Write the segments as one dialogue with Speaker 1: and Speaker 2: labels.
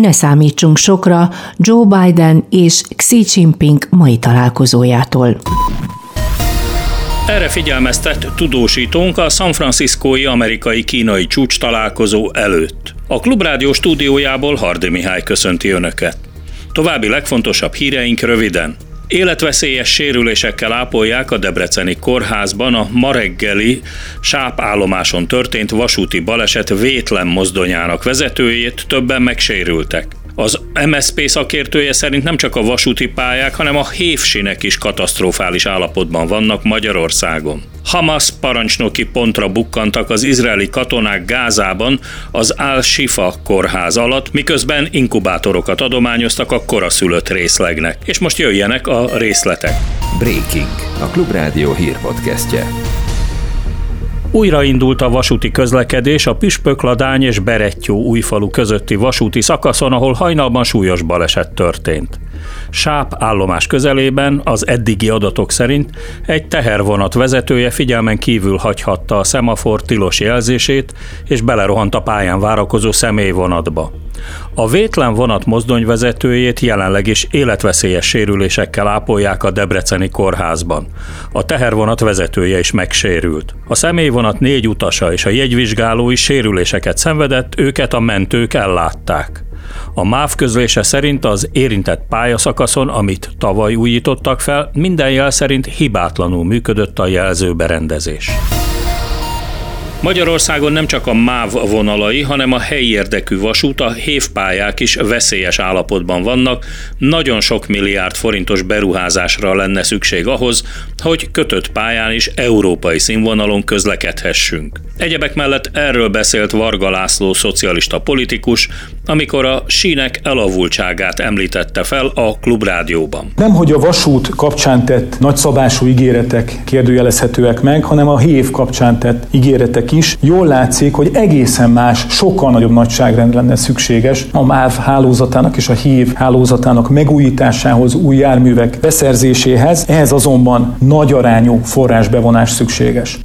Speaker 1: ne számítsunk sokra Joe Biden és Xi Jinping mai találkozójától.
Speaker 2: Erre figyelmeztet tudósítónk a San Franciscói amerikai-kínai csúcs találkozó előtt. A Klubrádió stúdiójából Hardi Mihály köszönti Önöket. További legfontosabb híreink röviden. Életveszélyes sérülésekkel ápolják a Debreceni kórházban a ma reggeli sápállomáson történt vasúti baleset vétlen mozdonyának vezetőjét, többen megsérültek. Az MSP szakértője szerint nem csak a vasúti pályák, hanem a hévsinek is katasztrofális állapotban vannak Magyarországon. Hamas parancsnoki pontra bukkantak az izraeli katonák Gázában az Al-Shifa kórház alatt, miközben inkubátorokat adományoztak a koraszülött részlegnek. És most jöjjenek a részletek.
Speaker 3: Breaking, a Klubrádió hírpodcastje.
Speaker 2: Újraindult a vasúti közlekedés a Püspökladány és Berettyó újfalu közötti vasúti szakaszon, ahol hajnalban súlyos baleset történt. Sáp állomás közelében az eddigi adatok szerint egy tehervonat vezetője figyelmen kívül hagyhatta a szemafor tilos jelzését, és belerohant a pályán várakozó személyvonatba. A vétlen vonat mozdonyvezetőjét jelenleg is életveszélyes sérülésekkel ápolják a Debreceni kórházban. A tehervonat vezetője is megsérült. A személyvonat négy utasa és a jegyvizsgáló is sérüléseket szenvedett, őket a mentők ellátták. A MÁV közlése szerint az érintett pályaszakaszon, amit tavaly újítottak fel, minden jel szerint hibátlanul működött a jelzőberendezés. Magyarországon nem csak a MÁV vonalai, hanem a helyi érdekű vasút, a hévpályák is veszélyes állapotban vannak. Nagyon sok milliárd forintos beruházásra lenne szükség ahhoz, hogy kötött pályán is európai színvonalon közlekedhessünk. Egyebek mellett erről beszélt Varga László szocialista politikus, amikor a sínek elavultságát említette fel a klubrádióban.
Speaker 4: Nem, hogy a vasút kapcsán tett nagyszabású ígéretek kérdőjelezhetőek meg, hanem a hév kapcsán tett ígéretek is. Jól látszik, hogy egészen más, sokkal nagyobb nagyságrend lenne szükséges a MÁV hálózatának és a hív hálózatának megújításához, új járművek beszerzéséhez. Ehhez azonban nagy arányú forrásbevonás szükséges.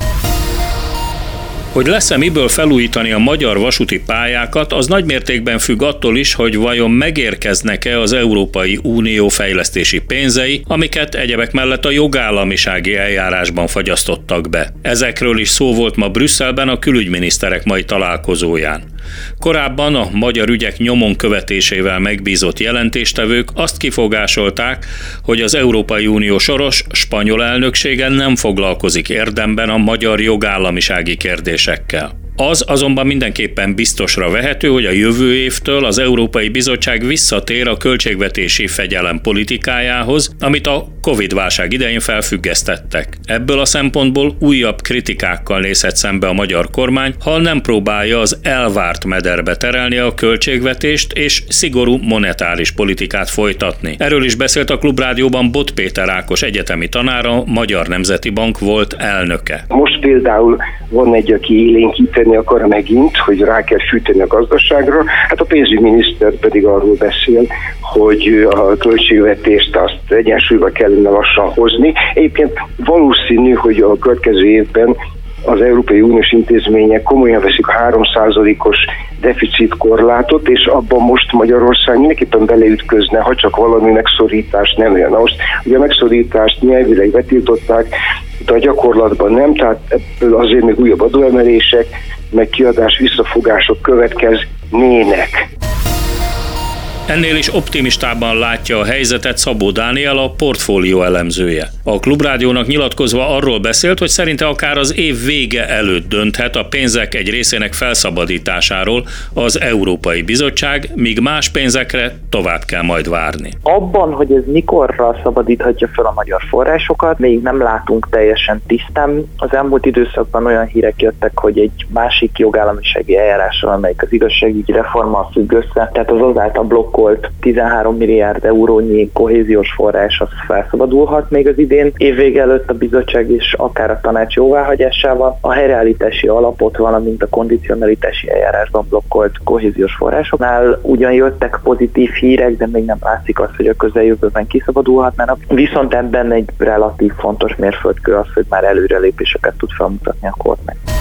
Speaker 2: Hogy lesz-e miből felújítani a magyar vasúti pályákat, az nagymértékben függ attól is, hogy vajon megérkeznek-e az Európai Unió fejlesztési pénzei, amiket egyebek mellett a jogállamisági eljárásban fagyasztottak be. Ezekről is szó volt ma Brüsszelben a külügyminiszterek mai találkozóján. Korábban a magyar ügyek nyomon követésével megbízott jelentéstevők azt kifogásolták, hogy az Európai Unió soros spanyol elnöksége nem foglalkozik érdemben a magyar jogállamisági kérdésekkel. Az azonban mindenképpen biztosra vehető, hogy a jövő évtől az Európai Bizottság visszatér a költségvetési fegyelem politikájához, amit a Covid-válság idején felfüggesztettek. Ebből a szempontból újabb kritikákkal nézhet szembe a magyar kormány, ha nem próbálja az elvárt mederbe terelni a költségvetést és szigorú monetáris politikát folytatni. Erről is beszélt a Klubrádióban Bot Péter Ákos egyetemi tanára, Magyar Nemzeti Bank volt elnöke.
Speaker 5: Most például van egy, aki élénkíteni akar megint, hogy rá kell fűteni a gazdaságra, hát a pénzügyminiszter pedig arról beszél, hogy a költségvetést azt egyensúlyba kellene lassan hozni. Egyébként valószínű, hogy a következő évben az Európai Uniós intézmények komolyan veszik a 3%-os deficit korlátot, és abban most Magyarország mindenképpen beleütközne, ha csak valami megszorítás nem jön. Most ugye a megszorítást nyelvileg betiltották, de a gyakorlatban nem, tehát ebből azért még újabb adóemelések, meg kiadás visszafogások következnének.
Speaker 2: Ennél is optimistában látja a helyzetet Szabó Dániel, a portfólió elemzője. A Klubrádiónak nyilatkozva arról beszélt, hogy szerinte akár az év vége előtt dönthet a pénzek egy részének felszabadításáról az Európai Bizottság, míg más pénzekre tovább kell majd várni.
Speaker 6: Abban, hogy ez mikorra szabadíthatja fel a magyar forrásokat, még nem látunk teljesen tisztán. Az elmúlt időszakban olyan hírek jöttek, hogy egy másik jogállamisági eljárással, amelyik az igazságügyi reformmal függ össze, tehát az azáltal blokk blokkolt 13 milliárd eurónyi kohéziós forrás az felszabadulhat még az idén. Évvég előtt a bizottság is akár a tanács jóváhagyásával a helyreállítási alapot, valamint a kondicionalitási eljárásban blokkolt kohéziós forrásoknál ugyan jöttek pozitív hírek, de még nem látszik az, hogy a közeljövőben kiszabadulhatnának. Viszont ebben egy relatív fontos mérföldkő az, hogy már előrelépéseket tud felmutatni a kormány.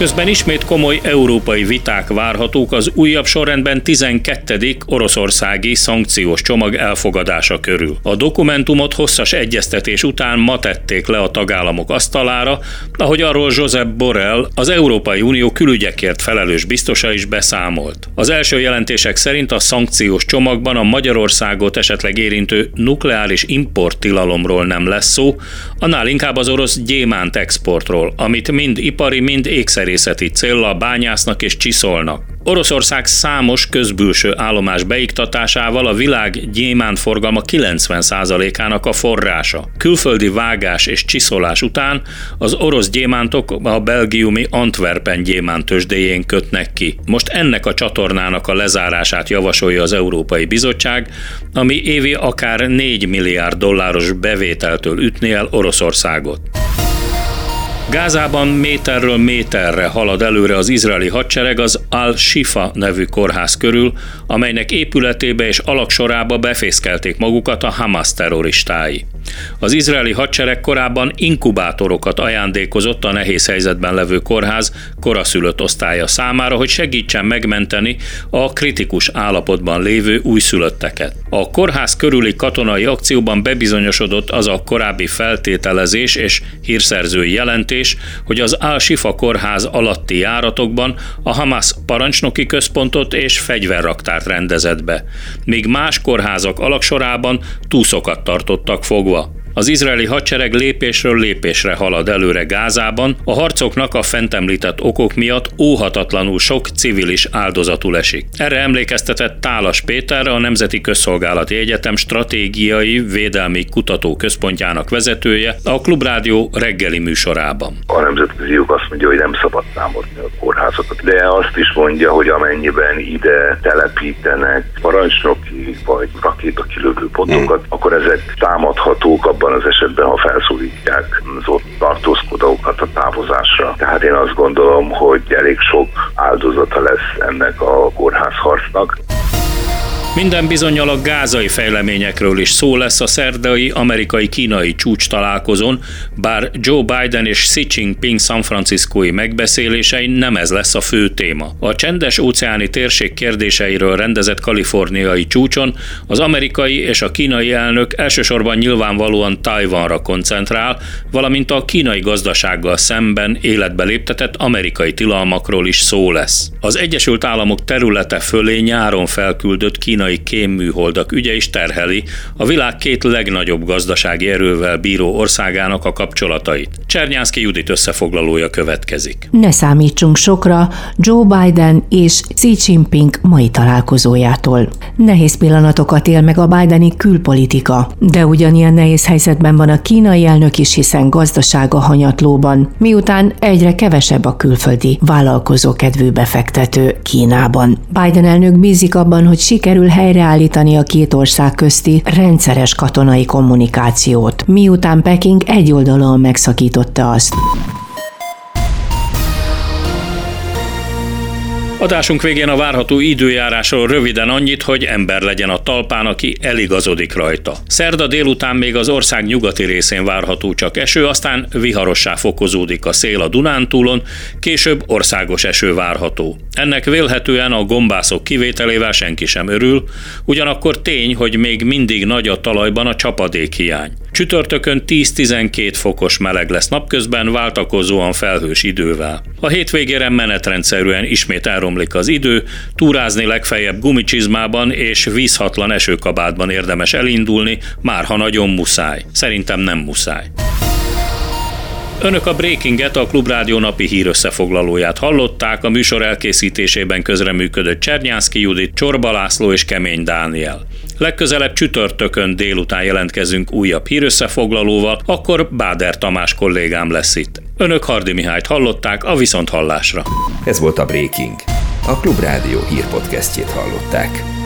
Speaker 2: Közben ismét komoly európai viták várhatók az újabb sorrendben 12. oroszországi szankciós csomag elfogadása körül. A dokumentumot hosszas egyeztetés után ma tették le a tagállamok asztalára, ahogy arról Josep Borrell, az Európai Unió külügyekért felelős biztosa is beszámolt. Az első jelentések szerint a szankciós csomagban a Magyarországot esetleg érintő nukleáris importtilalomról nem lesz szó, annál inkább az orosz gyémánt exportról, amit mind ipari, mind ékszerészeti céllal bányásznak és csiszolnak. Oroszország számos közbülső állomás beiktatásával a világ gyémánt forgalma 90%-ának a forrása. Külföldi vágás és csiszolás után az orosz gyémántok a belgiumi Antwerpen gyémánt tőzsdéjén kötnek ki. Most ennek a csatornának a lezárását javasolja az Európai Bizottság, ami évi akár 4 milliárd dolláros bevételtől ütné el Oroszországot. Gázában méterről méterre halad előre az izraeli hadsereg az Al-Shifa nevű kórház körül, amelynek épületébe és alaksorába befészkelték magukat a Hamas terroristái. Az izraeli hadsereg korábban inkubátorokat ajándékozott a nehéz helyzetben levő kórház koraszülött osztálya számára, hogy segítsen megmenteni a kritikus állapotban lévő újszülötteket. A kórház körüli katonai akcióban bebizonyosodott az a korábbi feltételezés és hírszerzői jelentés, hogy az Al-Shifa kórház alatti járatokban a Hamas parancsnoki központot és fegyverraktárt rendezett be, míg más kórházak alaksorában túszokat tartottak fogva. Az izraeli hadsereg lépésről lépésre halad előre Gázában, a harcoknak a fent említett okok miatt óhatatlanul sok civilis áldozatul esik. Erre emlékeztetett Tálas Péter, a Nemzeti Közszolgálati Egyetem Stratégiai Védelmi Kutató Központjának vezetője a Klubrádió reggeli műsorában.
Speaker 7: A nemzetközi jog azt mondja, hogy nem szabad támadni a kórházakat, de azt is mondja, hogy amennyiben ide telepítenek parancsnoki vagy rakétakilövő pontokat, hmm. akkor ezek támadhatók abban abban az esetben, ha felszólítják az ott tartózkodókat a távozásra. Tehát én azt gondolom, hogy elég sok áldozata lesz ennek a kórházharcnak.
Speaker 2: Minden bizonyal a gázai fejleményekről is szó lesz a szerdai amerikai-kínai csúcs találkozón, bár Joe Biden és Xi Jinping San Franciscói megbeszélései nem ez lesz a fő téma. A csendes óceáni térség kérdéseiről rendezett kaliforniai csúcson az amerikai és a kínai elnök elsősorban nyilvánvalóan Tajvanra koncentrál, valamint a kínai gazdasággal szemben életbe léptetett amerikai tilalmakról is szó lesz. Az Egyesült Államok területe fölé nyáron felküldött kínai kínai kémműholdak ügye is terheli a világ két legnagyobb gazdasági erővel bíró országának a kapcsolatait. Csernyánszki Judit összefoglalója következik.
Speaker 1: Ne számítsunk sokra Joe Biden és Xi Jinping mai találkozójától. Nehéz pillanatokat él meg a Bideni külpolitika, de ugyanilyen nehéz helyzetben van a kínai elnök is, hiszen gazdasága hanyatlóban, miután egyre kevesebb a külföldi vállalkozó kedvű befektető Kínában. Biden elnök bízik abban, hogy sikerül helyreállítani a két ország közti rendszeres katonai kommunikációt, miután Peking egyoldalúan megszakította azt.
Speaker 2: Adásunk végén a várható időjárásról röviden annyit, hogy ember legyen a talpán, aki eligazodik rajta. Szerda délután még az ország nyugati részén várható csak eső, aztán viharossá fokozódik a szél a Dunántúlon, később országos eső várható. Ennek vélhetően a gombászok kivételével senki sem örül, ugyanakkor tény, hogy még mindig nagy a talajban a csapadék hiány. Csütörtökön 10-12 fokos meleg lesz napközben, váltakozóan felhős idővel. A hétvégére menetrendszerűen ismét elromlik az idő, túrázni legfeljebb gumicsizmában és vízhatlan esőkabátban érdemes elindulni, már ha nagyon muszáj. Szerintem nem muszáj. Önök a Breakinget, a Klubrádió napi hír összefoglalóját hallották, a műsor elkészítésében közreműködött Csernyánszki Judit, Csorba László és Kemény Dániel. Legközelebb csütörtökön délután jelentkezünk újabb hírösszefoglalóval, akkor Báder Tamás kollégám lesz itt. Önök Hardi Mihályt hallották a Viszonthallásra.
Speaker 3: Ez volt a Breaking. A Klubrádió hírpodcastjét hallották.